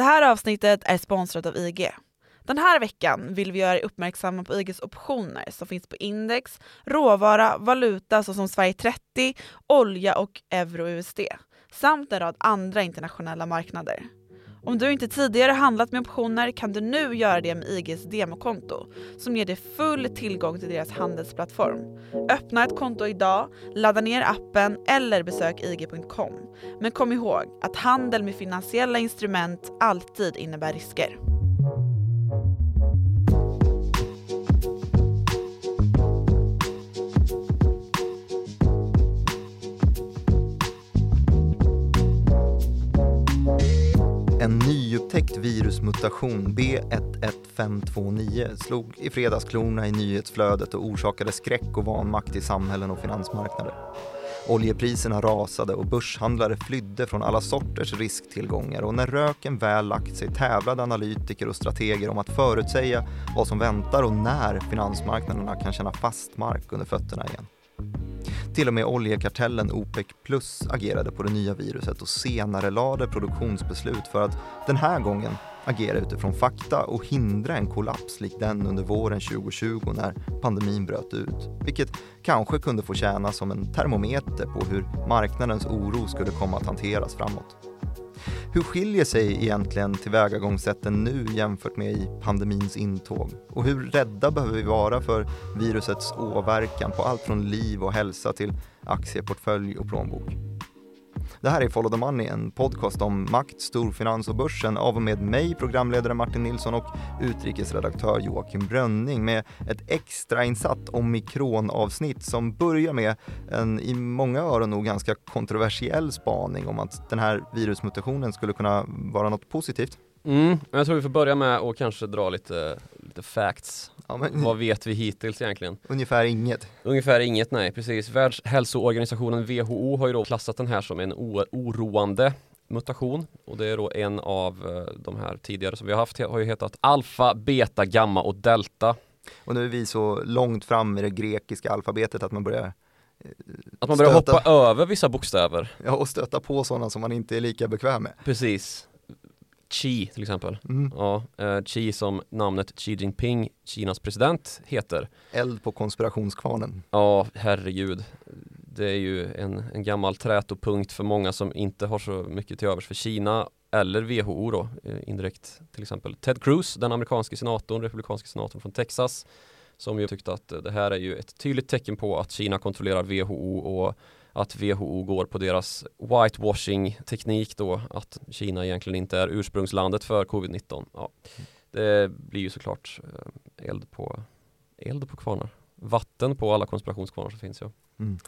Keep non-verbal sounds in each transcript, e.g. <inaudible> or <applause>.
Det här avsnittet är sponsrat av IG. Den här veckan vill vi göra er uppmärksamma på IGs optioner som finns på index, råvara, valuta såsom Sverige 30, olja och euro-USD samt en rad andra internationella marknader. Om du inte tidigare handlat med optioner kan du nu göra det med IGs demokonto som ger dig full tillgång till deras handelsplattform. Öppna ett konto idag, ladda ner appen eller besök ig.com. Men kom ihåg att handel med finansiella instrument alltid innebär risker. En nyupptäckt virusmutation B11529 slog i fredags klorna i nyhetsflödet och orsakade skräck och vanmakt i samhällen och finansmarknader. Oljepriserna rasade och börshandlare flydde från alla sorters risktillgångar och när röken väl lagt sig tävlade analytiker och strateger om att förutsäga vad som väntar och när finansmarknaderna kan känna fast mark under fötterna igen. Till och med oljekartellen OPEC plus agerade på det nya viruset och senare lade produktionsbeslut för att den här gången agera utifrån fakta och hindra en kollaps lik den under våren 2020 när pandemin bröt ut. Vilket kanske kunde få tjäna som en termometer på hur marknadens oro skulle komma att hanteras framåt. Hur skiljer sig egentligen tillvägagångssätten nu jämfört med i pandemins intåg? Och hur rädda behöver vi vara för virusets åverkan på allt från liv och hälsa till aktieportfölj och plånbok? Det här är Follow the Money, en podcast om makt, storfinans och börsen av och med mig, programledare Martin Nilsson och utrikesredaktör Joakim Brönning med ett extrainsatt omikronavsnitt som börjar med en i många öron nog ganska kontroversiell spaning om att den här virusmutationen skulle kunna vara något positivt. Mm, jag tror vi får börja med att kanske dra lite, lite facts. Ja, men, Vad vet vi hittills egentligen? ungefär inget. Ungefär inget, nej precis. Världshälsoorganisationen WHO har ju då klassat den här som en oroande mutation och det är då en av eh, de här tidigare som vi har haft har ju hetat alfa, beta, gamma och delta. Och nu är vi så långt fram i det grekiska alfabetet att man börjar Att man börjar Stöta. hoppa över vissa bokstäver. ja, och stöta på sådana som man inte är lika bekväm med. Precis. Qi till exempel. Mm. Ja, eh, Xi som namnet Xi Jinping, Kinas president, heter. Eld på konspirationskvarnen. Ja, herregud. Det är ju en, en gammal trätopunkt för många som inte har så mycket till övers för Kina eller WHO då, eh, indirekt till exempel. Ted Cruz, den amerikanske senatorn, republikanske senatorn från Texas, som ju tyckte att det här är ju ett tydligt tecken på att Kina kontrollerar WHO och att WHO går på deras whitewashing teknik då, att Kina egentligen inte är ursprungslandet för covid-19. Ja, det blir ju såklart eh, eld på, eld på kvarnar. Vatten på alla konspirationskvarnar som finns ja. Mm.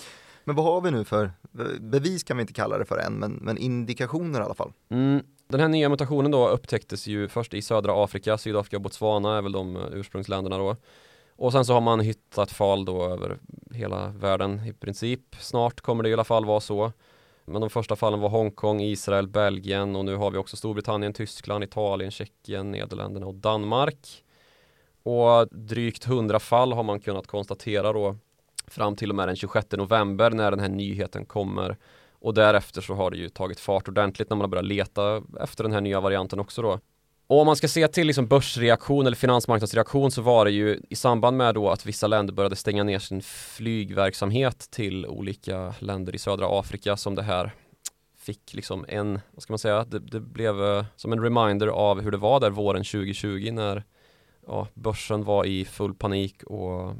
Men vad har vi nu för, bevis kan vi inte kalla det för än, men, men indikationer i alla fall. Mm. Den här nya mutationen då upptäcktes ju först i södra Afrika, Sydafrika och Botswana är väl de eh, ursprungsländerna då. Och sen så har man hittat fall då över hela världen i princip. Snart kommer det i alla fall vara så. Men de första fallen var Hongkong, Israel, Belgien och nu har vi också Storbritannien, Tyskland, Italien, Tjeckien, Nederländerna och Danmark. Och drygt 100 fall har man kunnat konstatera då fram till och med den 26 november när den här nyheten kommer. Och därefter så har det ju tagit fart ordentligt när man har börjat leta efter den här nya varianten också då. Och om man ska se till liksom börsreaktion eller finansmarknadsreaktion så var det ju i samband med då att vissa länder började stänga ner sin flygverksamhet till olika länder i södra Afrika som det här fick liksom en, vad ska man säga, det, det blev eh, som en reminder av hur det var där våren 2020 när ja, börsen var i full panik och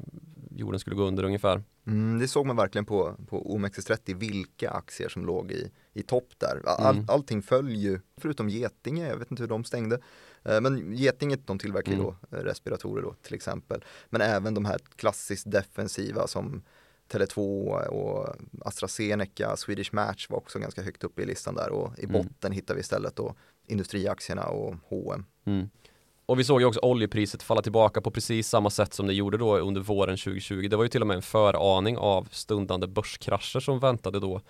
jorden skulle gå under ungefär. Mm, det såg man verkligen på, på OMXS30 vilka aktier som låg i, i topp där. All, Mm. Allting föll ju, förutom Getinge, jag vet inte hur de stängde. Eh, Men Getinge de tillverkar ju Mm. då eh, respiratorer då till exempel. Men även de här klassiskt defensiva som Tele2 och AstraZeneca, Swedish Match var också ganska högt upp i listan där och i Mm. botten hittar vi istället då industriaktierna och H&M. Mm. Och vi såg ju också oljepriset falla tillbaka på precis samma sätt som det gjorde då under våren 2020. Det var ju till och med en föraning av stundande börskrascher som väntade då.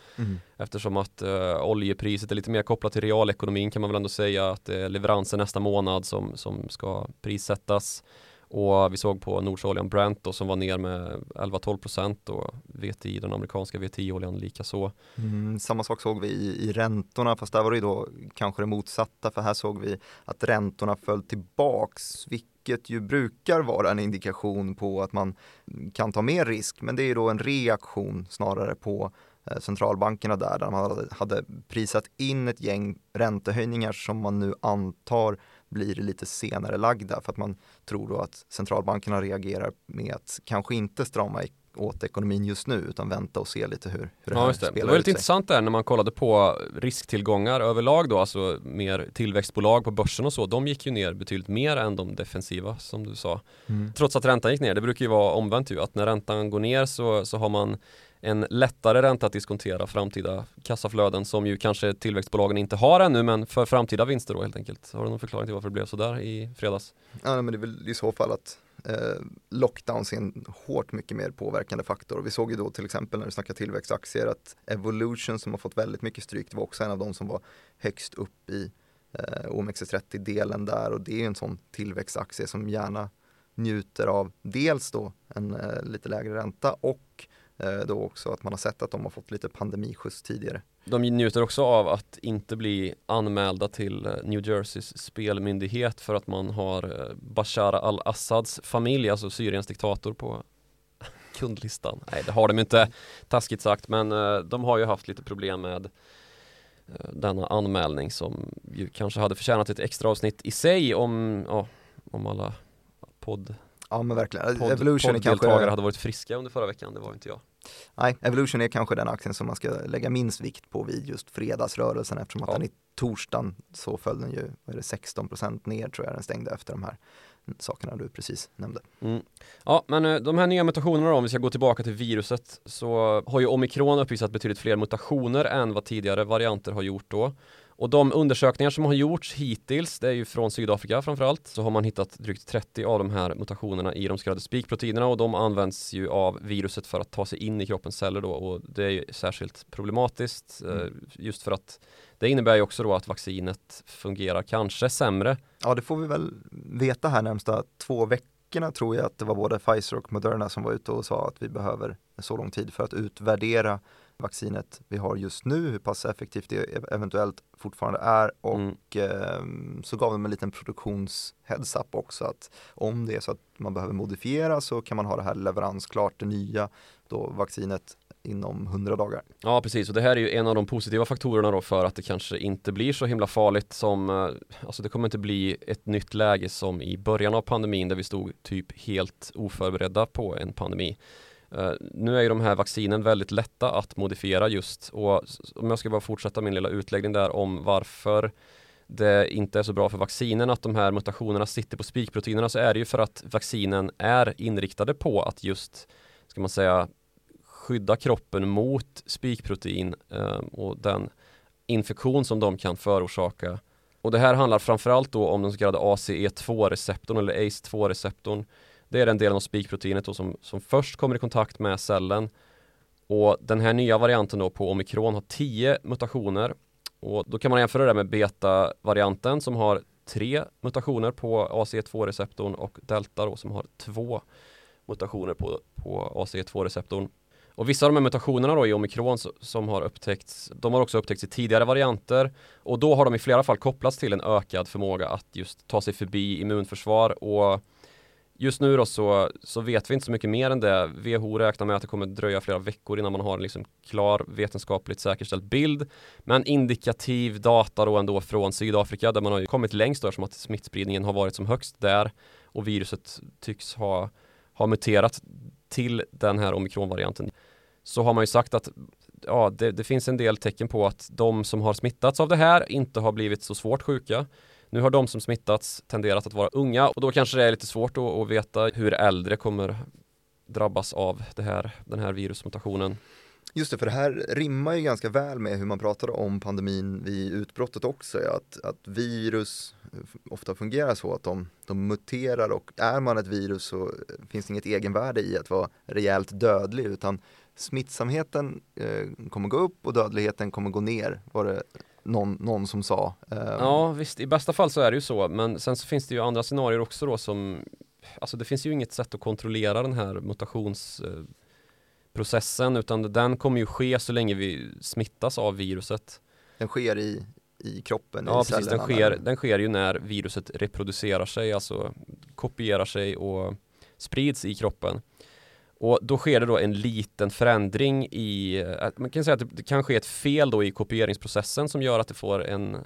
Eftersom att eh, oljepriset är lite mer kopplat till realekonomin kan man väl ändå säga att det är leveranser nästa månad som, som ska prissättas. Och vi såg på Nordsoljan Brent då, som var ner med 11-12% och VTI, den amerikanska VTI-oljan likaså. Mm, samma sak såg vi i, i räntorna fast där var det då kanske det motsatta för här såg vi att räntorna föll tillbaks vilket ju brukar vara en indikation på att man kan ta mer risk men det är då en reaktion snarare på eh, centralbankerna där, där man hade prisat in ett gäng räntehöjningar som man nu antar blir lite senare lagda för att man tror då att centralbankerna reagerar med att kanske inte strama åt ekonomin just nu utan vänta och se lite hur, hur det ja, här just det. spelar Det var lite intressant där när man kollade på risktillgångar överlag då, alltså mer tillväxtbolag på börsen och så. De gick ju ner betydligt mer än de defensiva som du sa. Mm. Trots att räntan gick ner. Det brukar ju vara omvänt ju, att när räntan går ner så, så har man en lättare ränta att diskontera framtida kassaflöden som ju kanske tillväxtbolagen inte har ännu men för framtida vinster då helt enkelt. Har du någon förklaring till varför det blev sådär i fredags? Ja, men det är väl i så fall att eh, lockdowns är en hårt mycket mer påverkande faktor. Vi såg ju då till exempel när vi snackar tillväxtaktier att Evolution som har fått väldigt mycket stryk, det var också en av de som var högst upp i eh, OMXS30-delen där och det är ju en sån tillväxtaktie som gärna njuter av dels då en eh, lite lägre ränta och då också att man har sett att de har fått lite pandemiskjuts tidigare. De njuter också av att inte bli anmälda till eh, New Jerseys spelmyndighet för att man har eh, Bashar al-Assads familj, alltså Syriens diktator på <laughs> kundlistan. Nej, det har de inte, taskigt sagt, men eh, de har ju haft lite problem med eh, denna anmälning som ju kanske hade förtjänat ett extra avsnitt i sig om, ja, om alla podd, Ja men verkligen, podd, Evolution är kanske hade varit friska under förra veckan, det var inte jag. Nej, Evolution är kanske den aktien som man ska lägga minst vikt på vid just fredagsrörelsen eftersom att Ja. den i torsdagen så föll den ju, vad är det, 16% ner tror jag den stängde efter de här sakerna du precis nämnde. Mm. Ja, men eh, de här nya mutationerna då, om vi ska gå tillbaka till viruset, så har ju omikron uppvisat betydligt fler mutationer än vad tidigare varianter har gjort då. Och de undersökningar som har gjorts hittills, det är ju från Sydafrika framförallt, så har man hittat drygt 30 av de här mutationerna i de så kallade spikproteinerna och de används ju av viruset för att ta sig in i kroppens celler då och det är ju särskilt problematiskt eh, Mm. just för att det innebär ju också då att vaccinet fungerar kanske sämre Ja, det får vi väl veta här närmsta två veckorna tror jag att det var både Pfizer och Moderna som var ute och sa att vi behöver så lång tid för att utvärdera vaccinet vi har just nu, hur pass effektivt det eventuellt fortfarande är och Mm. ehm, så gav de en liten produktions heads up också att om det är så att man behöver modifiera så kan man ha det här leveransklart, det nya då vaccinet inom 100 dagar. Ja precis och det här är ju en av de positiva faktorerna då för att det kanske inte blir så himla farligt som eh, Alltså det kommer inte bli ett nytt läge som i början av pandemin där vi stod typ helt oförberedda på en pandemi Eh, nu är ju de här vaccinen väldigt lätta att modifiera just och om jag ska bara fortsätta min lilla utläggning där om varför det inte är så bra för vaccinen att de här mutationerna sitter på spikproteinerna så är det ju för att vaccinen är inriktade på att just ska man säga skydda kroppen mot spikprotein ehm, och den infektion som de kan förorsaka. Och det här handlar framförallt då om den så kallade ACE2-receptorn eller ACE2-receptorn. Det är den delen av spikproteinet som, som först kommer i kontakt med cellen. Och den här nya varianten då på omikron har 10 mutationer. Och då kan man jämföra det med beta-varianten som har tre mutationer på ACE2-receptorn och delta då som har två mutationer på, på ACE2-receptorn. Och vissa av de här mutationerna då i omikron som har upptäckts, de har också upptäckts i tidigare varianter och då har de i flera fall kopplats till en ökad förmåga att just ta sig förbi immunförsvar och just nu då så, så vet vi inte så mycket mer än det. WHO räknar med att det kommer dröja flera veckor innan man har en liksom klar vetenskapligt säkerställd bild. Men indikativ data då ändå från Sydafrika där man har ju kommit längst då eftersom att smittspridningen har varit som högst där och viruset tycks ha, ha muterat till den här omikronvarianten så har man ju sagt att ja, det, det finns en del tecken på att de som har smittats av det här inte har blivit så svårt sjuka. Nu har de som smittats tenderat att vara unga och då kanske det är lite svårt att, att veta hur äldre kommer drabbas av det här, den här virusmutationen. Just det, för det här rimmar ju ganska väl med hur man pratade om pandemin vid utbrottet också, att, att virus eh, ofta fungerar så att de, de muterar och är man ett virus så finns det inget egenvärde i att vara rejält dödlig utan smittsamheten eh, kommer gå upp och dödligheten kommer gå ner var det någon, någon som sa. Eh, Ja visst, i bästa fall så är det ju så men sen så finns det ju andra scenarier också då som alltså det finns ju inget sätt att kontrollera den här mutationsprocessen utan den kommer ju ske så länge vi smittas av viruset. Den sker i, i kroppen, Ja i precis, den sker, där. den sker ju när viruset reproducerar sig, alltså kopierar sig och sprids i kroppen. Och då sker det då en liten förändring i, eh, man kan säga att det- kanske kan ske ett fel då i kopieringsprocessen som gör att det får en eh,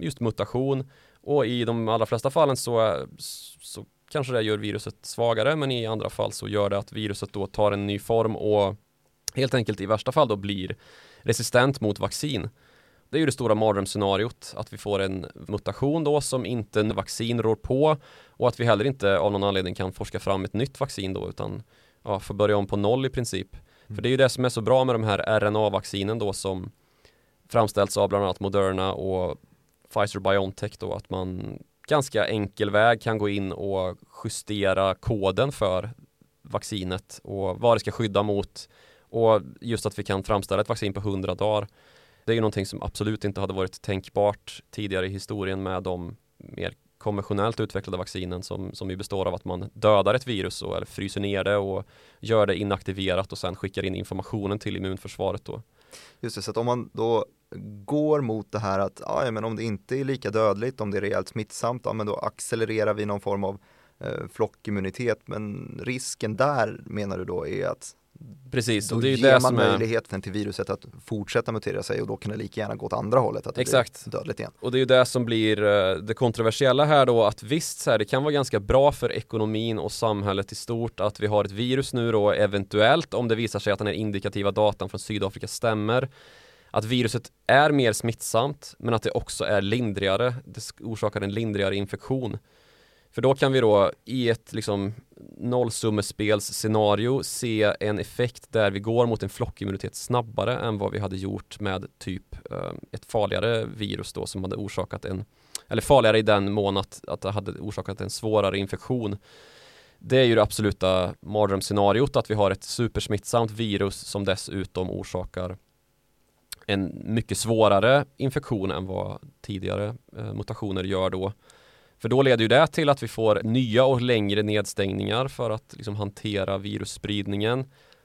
just mutation. Och i de allra flesta fallen så, så kanske det gör viruset svagare men i andra fall så gör det att viruset då tar en ny form och helt enkelt i värsta fall då blir resistent mot vaccin. Det är ju det stora mardrömsscenariot, att vi får en mutation då som inte en vaccin rår på och att vi heller inte av någon anledning kan forska fram ett nytt vaccin då utan ja, får börja om på noll i princip. För det är ju det som är så bra med de här RNA-vaccinen då som framställts av bland annat Moderna och Pfizer-Biontech då att man ganska enkel väg kan gå in och justera koden för vaccinet och vad det ska skydda mot och just att vi kan framställa ett vaccin på 100 dagar. Det är ju någonting som absolut inte hade varit tänkbart tidigare i historien med de mer konventionellt utvecklade vaccinen som, som ju består av att man dödar ett virus och, eller fryser ner det och gör det inaktiverat och sen skickar in informationen till immunförsvaret då. Just det, så att om man då går mot det här att ja, men om det inte är lika dödligt, om det är rejält smittsamt, ja, men då accelererar vi någon form av eh, flockimmunitet. Men risken där menar du då är att Precis, då och det är ju ger det man är möjligheten till viruset att fortsätta mutera sig och då kan det lika gärna gå åt andra hållet, att det Exakt. blir dödligt igen. Och det är ju det som blir eh, det kontroversiella här då att visst så här, det kan vara ganska bra för ekonomin och samhället i stort att vi har ett virus nu då eventuellt om det visar sig att den här indikativa datan från Sydafrika stämmer att viruset är mer smittsamt men att det också är lindrigare, det orsakar en lindrigare infektion. För då kan vi då i ett liksom nollsummespelsscenario se en effekt där vi går mot en flockimmunitet snabbare än vad vi hade gjort med typ eh, ett farligare virus då som hade orsakat en eller farligare i den mån att, att det hade orsakat en svårare infektion. Det är ju det absoluta mardrömsscenariot att vi har ett supersmittsamt virus som dessutom orsakar en mycket svårare infektion än vad tidigare eh, mutationer gör då. För då leder ju det till att vi får nya och längre nedstängningar för att liksom hantera virusspridningen.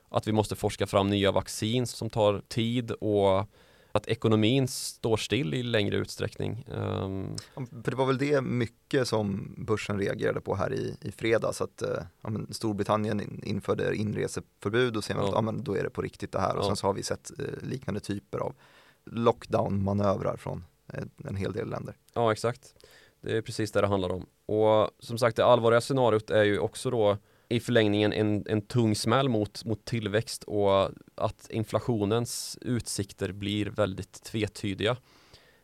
Att vi måste forska fram nya vaccin som tar tid och att ekonomin står still i längre utsträckning. Ja, För det var väl det mycket som börsen reagerade på här i, i fredags, att eh, ja, men Storbritannien in- införde inreseförbud och sen Ja. att ja, men då är det på riktigt det här och Ja. sen så har vi sett eh, liknande typer av lockdown-manövrar från eh, en hel del länder. Ja, exakt. Det är precis det det handlar om. Och som sagt, det allvarliga scenariot är ju också då i förlängningen en, en tung smäll mot, mot tillväxt och att inflationens utsikter blir väldigt tvetydiga.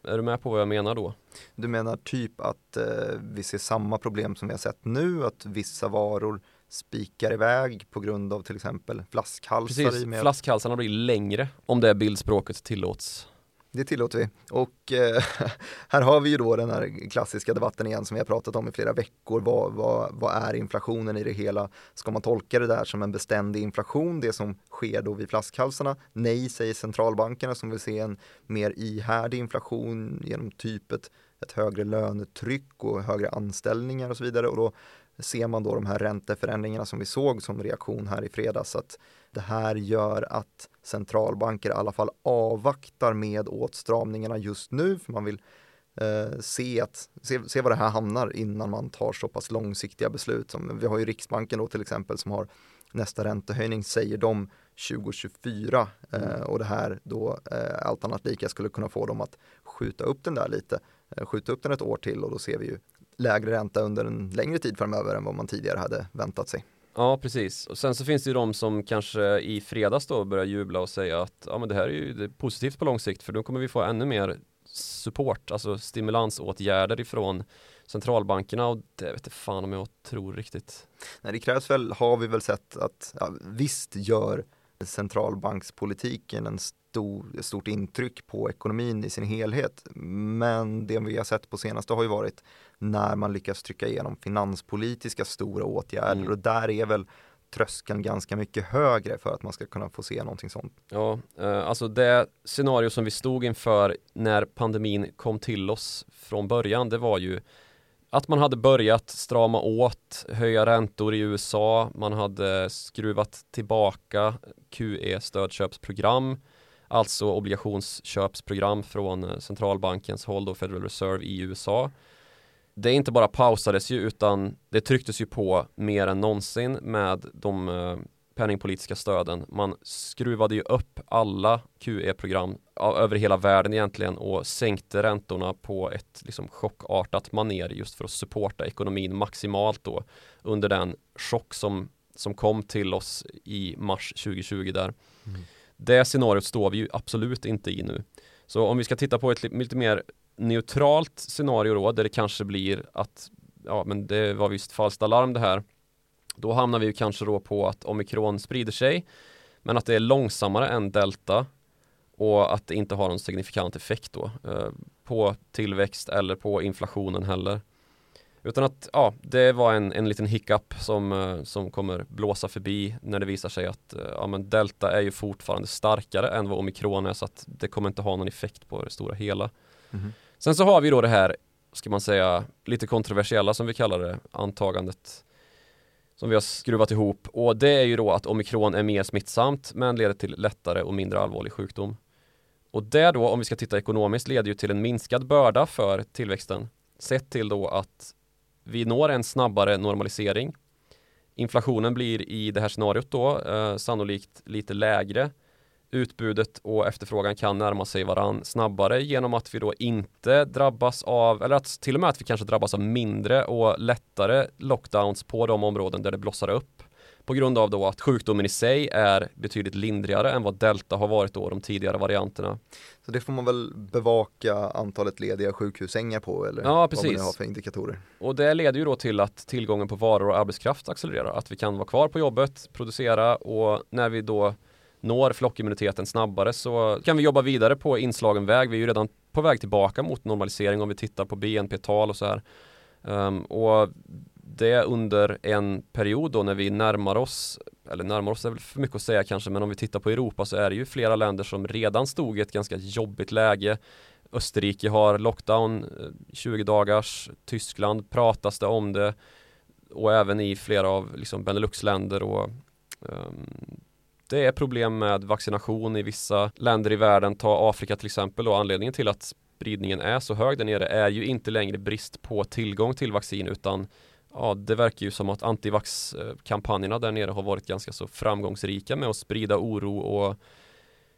Är du med på vad jag menar då? Du menar typ att eh, vi ser samma problem som vi har sett nu, att vissa varor spikar iväg på grund av till exempel flaskhalsar Precis, med flaskhalsarna blir längre om det bildspråket tillåts. Det tillåter vi. Och eh, <laughs> här har vi ju då den här klassiska debatten igen som vi har pratat om i flera veckor. Vad, vad, vad är inflationen i det hela? Ska man tolka det där som en beständig inflation, det som sker då vid flaskhalsarna? Nej, säger centralbankerna som vill se en mer ihärdig inflation genom typ ett, ett högre lönetryck och högre anställningar och så vidare. Och då ser man då de här ränteförändringarna som vi såg som reaktion här i fredags att det här gör att centralbanker i alla fall avvaktar med åtstramningarna just nu för man vill eh, se, att, se, se var det här hamnar innan man tar så pass långsiktiga beslut. Som, vi har ju Riksbanken då till exempel som har nästa räntehöjning säger de 2024 eh, och det här då eh, allt annat lika skulle kunna få dem att skjuta upp den där lite, eh, skjuta upp den ett år till och då ser vi ju lägre ränta under en längre tid framöver än vad man tidigare hade väntat sig. Ja, precis. Och sen så finns det ju de som kanske i fredags då börjar jubla och säga att ja, men det här är ju positivt på lång sikt för då kommer vi få ännu mer support, alltså stimulansåtgärder ifrån centralbankerna och det vet jag fan om jag tror riktigt. Nej, det krävs väl, har vi väl sett att ja, visst gör centralbankspolitiken en stor, stort intryck på ekonomin i sin helhet. Men det vi har sett på senaste har ju varit när man lyckas trycka igenom finanspolitiska stora åtgärder Mm. och där är väl tröskeln ganska mycket högre för att man ska kunna få se någonting sånt. Ja, eh, alltså det scenario som vi stod inför när pandemin kom till oss från början, det var ju att man hade börjat strama åt, höja räntor i USA, man hade skruvat tillbaka QE-stödköpsprogram, alltså obligationsköpsprogram från eh, centralbankens håll då Federal Reserve i USA. Det inte bara pausades ju utan det trycktes ju på mer än någonsin med de eh, penningpolitiska stöden. Man skruvade ju upp alla QE-program över hela världen egentligen och sänkte räntorna på ett liksom chockartat maner just för att supporta ekonomin maximalt då under den chock som, som kom till oss i mars 2020 där. Mm. Det scenariot står vi ju absolut inte i nu. Så om vi ska titta på ett lite mer neutralt scenario då där det kanske blir att ja men det var visst falskt alarm det här då hamnar vi ju kanske då på att omikron sprider sig men att det är långsammare än delta och att det inte har någon signifikant effekt då eh, på tillväxt eller på inflationen heller. Utan att ja, det var en, en liten hiccup som, eh, som kommer blåsa förbi när det visar sig att eh, ja, men delta är ju fortfarande starkare än vad omikron är så att det kommer inte ha någon effekt på det stora hela. Mm. Sen så har vi då det här, ska man säga, lite kontroversiella som vi kallar det, antagandet som vi har skruvat ihop och det är ju då att omikron är mer smittsamt men leder till lättare och mindre allvarlig sjukdom. Och det då, om vi ska titta ekonomiskt, leder ju till en minskad börda för tillväxten. Sett till då att vi når en snabbare normalisering. Inflationen blir i det här scenariot då eh, sannolikt lite lägre utbudet och efterfrågan kan närma sig varann snabbare genom att vi då inte drabbas av, eller att till och med att vi kanske drabbas av mindre och lättare lockdowns på de områden där det blossar upp. På grund av då att sjukdomen i sig är betydligt lindrigare än vad delta har varit då de tidigare varianterna. Så det får man väl bevaka antalet lediga sjukhussängar på eller ja, precis. vad man har för indikatorer. Och det leder ju då till att tillgången på varor och arbetskraft accelererar. Att vi kan vara kvar på jobbet, producera och när vi då når flockimmuniteten snabbare så kan vi jobba vidare på inslagen väg. Vi är ju redan på väg tillbaka mot normalisering om vi tittar på BNP-tal och så här. Um, och det under en period då när vi närmar oss, eller närmar oss är väl för mycket att säga kanske, men om vi tittar på Europa så är det ju flera länder som redan stod i ett ganska jobbigt läge. Österrike har lockdown eh, 20 dagars, Tyskland pratas det om det. Och även i flera av liksom Benelux-länder och um, det är problem med vaccination i vissa länder i världen, ta Afrika till exempel och anledningen till att spridningen är så hög där nere är ju inte längre brist på tillgång till vaccin utan ja, det verkar ju som att antivax-kampanjerna där nere har varit ganska så framgångsrika med att sprida oro och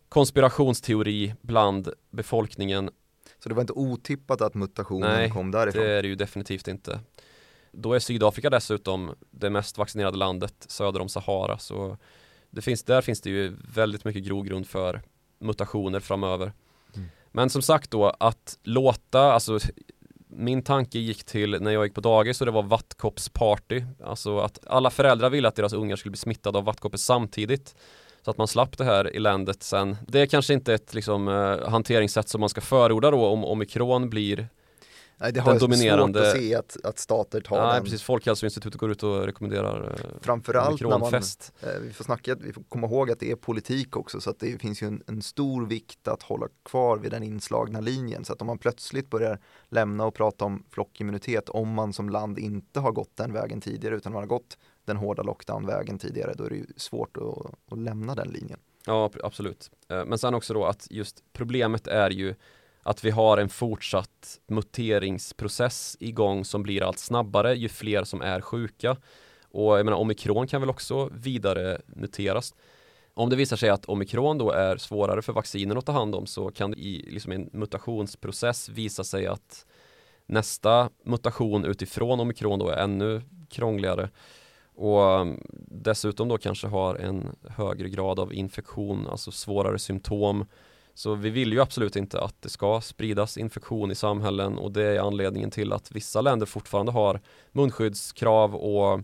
konspirationsteori bland befolkningen. Så det var inte otippat att mutationen Nej, kom därifrån? Nej, det är det ju definitivt inte. Då är Sydafrika dessutom det mest vaccinerade landet söder om Sahara så det finns, där finns det ju väldigt mycket grogrund för mutationer framöver. Mm. Men som sagt då att låta, alltså min tanke gick till när jag gick på dagis och det var vattkoppsparty. Alltså att alla föräldrar ville att deras ungar skulle bli smittade av vattkoppor samtidigt. Så att man slapp det här eländet sen. Det är kanske inte ett liksom, eh, hanteringssätt som man ska förorda då om omikron blir Nej, det har den dominerande... svårt att se att, att stater tar Nej, den. precis. Folkhälsoinstitutet går ut och rekommenderar eh, Framförallt när man, eh, vi får snacka, vi får komma ihåg att det är politik också så att det finns ju en, en, stor vikt att hålla kvar vid den inslagna linjen så att om man plötsligt börjar lämna och prata om flockimmunitet om man som land inte har gått den vägen tidigare utan man har gått den hårda lockdown-vägen tidigare då är det ju svårt att, att lämna den linjen. Ja, absolut. Eh, men sen också då att just problemet är ju att vi har en fortsatt muteringsprocess igång som blir allt snabbare ju fler som är sjuka. Och jag menar omikron kan väl också vidare muteras. Om det visar sig att omikron då är svårare för vaccinen att ta hand om så kan det i liksom en mutationsprocess visa sig att nästa mutation utifrån omikron då är ännu krångligare och um, dessutom då kanske har en högre grad av infektion, alltså svårare symptom så vi vill ju absolut inte att det ska spridas infektion i samhällen och det är anledningen till att vissa länder fortfarande har munskyddskrav och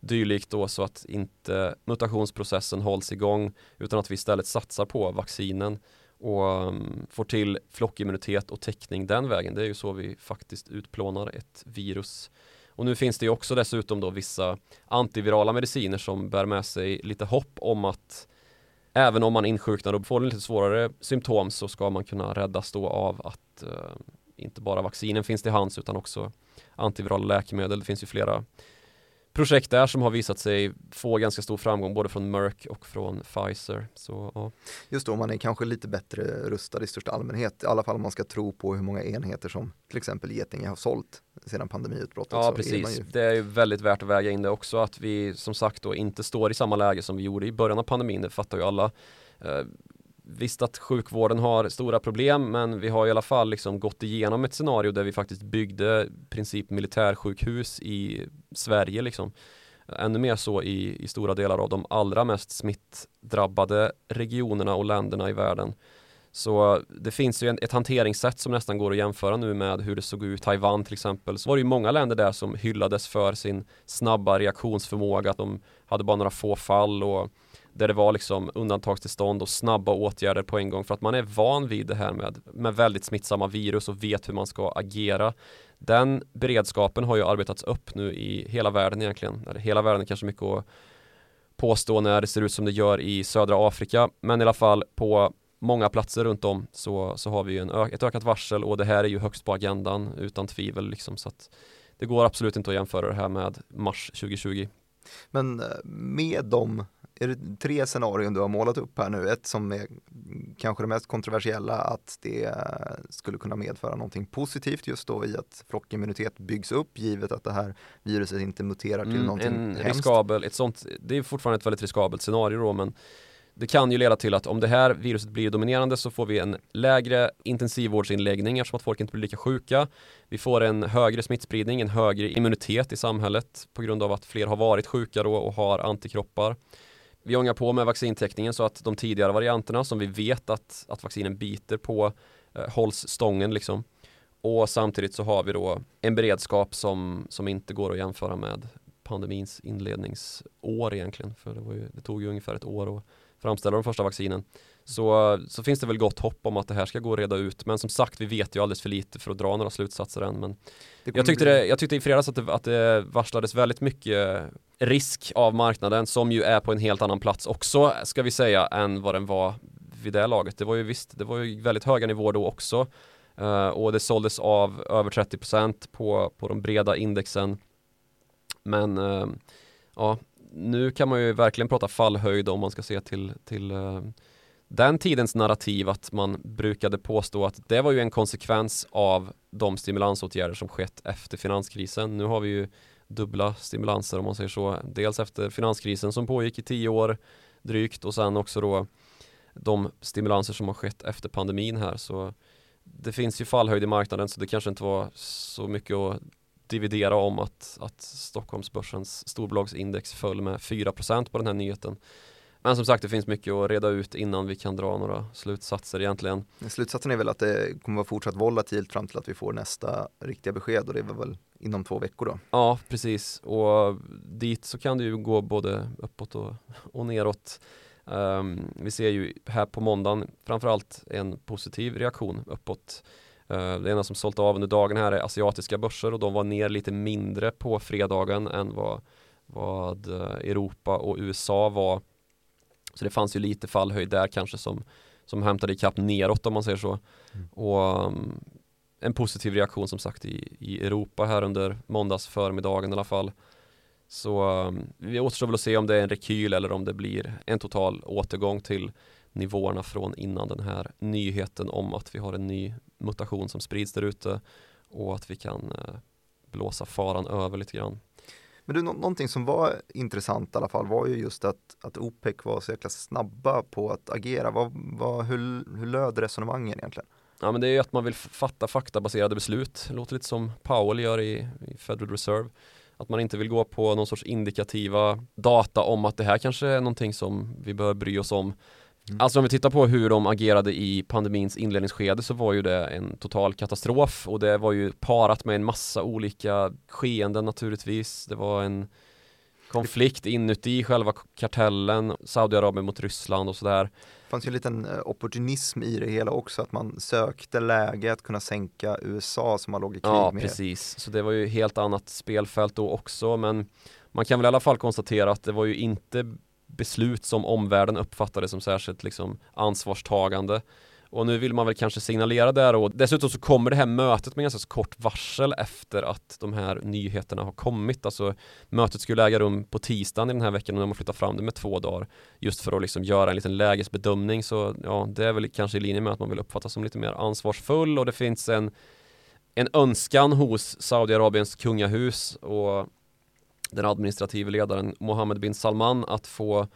dylikt då så att inte mutationsprocessen hålls igång utan att vi istället satsar på vaccinen och um, får till flockimmunitet och täckning den vägen. Det är ju så vi faktiskt utplånar ett virus. Och nu finns det ju också dessutom då vissa antivirala mediciner som bär med sig lite hopp om att Även om man insjuknar och får lite svårare symptom så ska man kunna räddas då av att eh, inte bara vaccinen finns till hands utan också antivirala läkemedel. Det finns ju flera projekt där som har visat sig få ganska stor framgång både från Merck och från Pfizer. Så, ja. Just då, man är kanske lite bättre rustad i största allmänhet, i alla fall om man ska tro på hur många enheter som till exempel Getinge har sålt sedan pandemiutbrottet. Ja, precis. Ju... Det är ju väldigt värt att väga in det också att vi som sagt då inte står i samma läge som vi gjorde i början av pandemin, det fattar ju alla. Visst att sjukvården har stora problem men vi har i alla fall liksom gått igenom ett scenario där vi faktiskt byggde princip militärsjukhus i Sverige liksom. Ännu mer så i, i stora delar av de allra mest smittdrabbade regionerna och länderna i världen. Så det finns ju en, ett hanteringssätt som nästan går att jämföra nu med hur det såg ut i Taiwan till exempel. Så var det ju många länder där som hyllades för sin snabba reaktionsförmåga, att de hade bara några få fall och där det var liksom undantagstillstånd och snabba åtgärder på en gång för att man är van vid det här med, med väldigt smittsamma virus och vet hur man ska agera. Den beredskapen har ju arbetats upp nu i hela världen egentligen. Eller hela världen är kanske mycket att påstå när det ser ut som det gör i södra Afrika. Men i alla fall på många platser runt om så, så har vi en ö- ett ökat varsel och det här är ju högst på agendan utan tvivel liksom så att det går absolut inte att jämföra det här med mars 2020. Men eh, med de är det tre scenarion du har målat upp här nu. Ett som är kanske det mest kontroversiella att det skulle kunna medföra någonting positivt just då i att flockimmunitet byggs upp givet att det här viruset inte muterar till mm, någonting en hemskt. riskabel, ett sånt, Det är fortfarande ett väldigt riskabelt scenario då men det kan ju leda till att om det här viruset blir dominerande så får vi en lägre intensivvårdsinläggning eftersom att folk inte blir lika sjuka. Vi får en högre smittspridning, en högre immunitet i samhället på grund av att fler har varit sjuka då och har antikroppar. Vi ångar på med vaccintäckningen så att de tidigare varianterna som vi vet att, att vaccinen biter på eh, hålls stången liksom. Och samtidigt så har vi då en beredskap som, som inte går att jämföra med pandemins inledningsår egentligen. För det, var ju, det tog ju ungefär ett år att framställa de första vaccinen. Så, så finns det väl gott hopp om att det här ska gå att reda ut. Men som sagt, vi vet ju alldeles för lite för att dra några slutsatser än. Men jag tyckte, det, jag tyckte i fredags att det, att det varslades väldigt mycket risk av marknaden som ju är på en helt annan plats också, ska vi säga, än vad den var vid det laget. Det var ju visst, det var ju väldigt höga nivåer då också. Uh, och det såldes av över 30% på, på de breda indexen. Men uh, ja, nu kan man ju verkligen prata fallhöjd om man ska se till, till uh, den tidens narrativ att man brukade påstå att det var ju en konsekvens av de stimulansåtgärder som skett efter finanskrisen. Nu har vi ju dubbla stimulanser om man säger så. Dels efter finanskrisen som pågick i tio år drygt och sen också då de stimulanser som har skett efter pandemin här. Så det finns ju fallhöjd i marknaden så det kanske inte var så mycket att dividera om att, att Stockholmsbörsens storbolagsindex föll med 4% på den här nyheten. Men som sagt det finns mycket att reda ut innan vi kan dra några slutsatser egentligen. Slutsatsen är väl att det kommer vara fortsatt volatilt fram till att vi får nästa riktiga besked och det är väl inom två veckor då? Ja precis och dit så kan det ju gå både uppåt och, och neråt. Um, vi ser ju här på måndagen framförallt en positiv reaktion uppåt. Uh, det ena som sålt av under dagen här är asiatiska börser och de var ner lite mindre på fredagen än vad, vad uh, Europa och USA var så det fanns ju lite fallhöjd där kanske som, som hämtade ikapp neråt om man säger så. Mm. Och um, en positiv reaktion som sagt i, i Europa här under måndags förmiddagen i alla fall. Så um, vi återstår väl att se om det är en rekyl eller om det blir en total återgång till nivåerna från innan den här nyheten om att vi har en ny mutation som sprids där ute och att vi kan uh, blåsa faran över lite grann. Men du, någonting som var intressant i alla fall var ju just att, att OPEC var så jäkla snabba på att agera. Vad, vad, hur, hur löd resonemangen egentligen? Ja men det är ju att man vill fatta faktabaserade beslut. Det låter lite som Powell gör i, i Federal Reserve. Att man inte vill gå på någon sorts indikativa data om att det här kanske är någonting som vi bör bry oss om Mm. Alltså om vi tittar på hur de agerade i pandemins inledningsskede så var ju det en total katastrof och det var ju parat med en massa olika skeenden naturligtvis. Det var en konflikt inuti själva kartellen, Saudiarabien mot Ryssland och sådär. Det fanns ju en liten eh, opportunism i det hela också, att man sökte läge att kunna sänka USA som man låg i krig ja, med. Ja, precis. Så det var ju helt annat spelfält då också, men man kan väl i alla fall konstatera att det var ju inte beslut som omvärlden uppfattade som särskilt liksom ansvarstagande. Och nu vill man väl kanske signalera där och dessutom så kommer det här mötet med ganska kort varsel efter att de här nyheterna har kommit. Alltså mötet skulle äga rum på tisdagen i den här veckan och de har flyttat fram det med två dagar just för att liksom göra en liten lägesbedömning. Så ja, det är väl kanske i linje med att man vill uppfattas som lite mer ansvarsfull och det finns en en önskan hos Saudiarabiens kungahus och den administrativa ledaren Mohammed bin Salman att få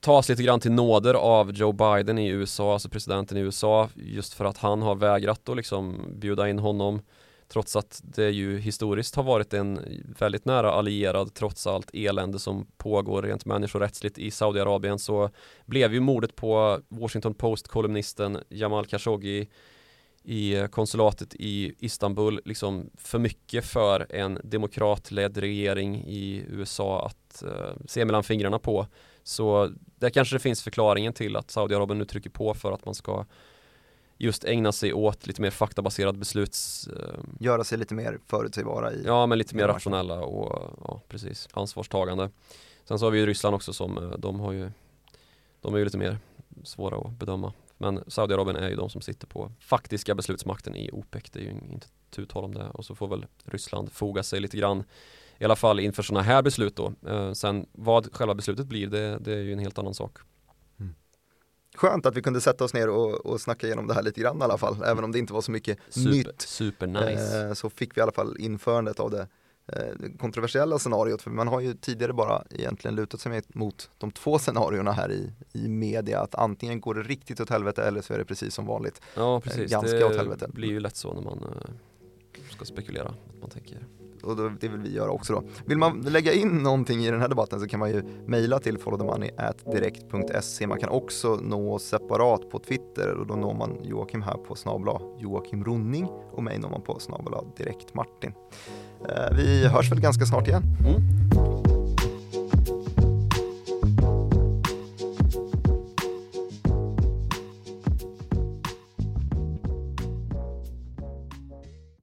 tas lite grann till nåder av Joe Biden i USA, alltså presidenten i USA, just för att han har vägrat att liksom bjuda in honom trots att det ju historiskt har varit en väldigt nära allierad trots allt elände som pågår rent människorättsligt i Saudiarabien så blev ju mordet på Washington Post-kolumnisten Jamal Khashoggi i konsulatet i Istanbul liksom för mycket för en demokratledd regering i USA att uh, se mellan fingrarna på. Så där kanske det finns förklaringen till att Saudiarabien nu trycker på för att man ska just ägna sig åt lite mer faktabaserad besluts... Uh, Göra sig lite mer förutsägbara i Ja, men lite mer rationella och ja, precis, ansvarstagande. Sen så har vi ju Ryssland också som, eh, de har ju, de är ju lite mer svåra att bedöma. Men Saudiarabien är ju de som sitter på faktiska beslutsmakten i OPEC. Det är ju inte tu tal om det. Och så får väl Ryssland foga sig lite grann i alla fall inför sådana här beslut då. Eh, sen vad själva beslutet blir, det, det är ju en helt annan sak. Mm. Skönt att vi kunde sätta oss ner och, och snacka igenom det här lite grann i alla fall, även om det inte var så mycket super, nytt. Super nice. Eh, så fick vi i alla fall införandet av det kontroversiella scenariot, för man har ju tidigare bara egentligen lutat sig mot de två scenarierna här i, i media, att antingen går det riktigt åt helvete eller så är det precis som vanligt. Ja precis, Ganska det åt helvete. blir ju lätt så när man uh, ska spekulera, att man tänker och då, det vill vi göra också då. Vill man lägga in någonting i den här debatten så kan man ju mejla till followthemoney.direkt.se. Man kan också nå separat på Twitter och då når man Joakim här på snabla Joakim Ronning och mig når man på snabla Direkt Martin. Eh, vi hörs väl ganska snart igen. Mm.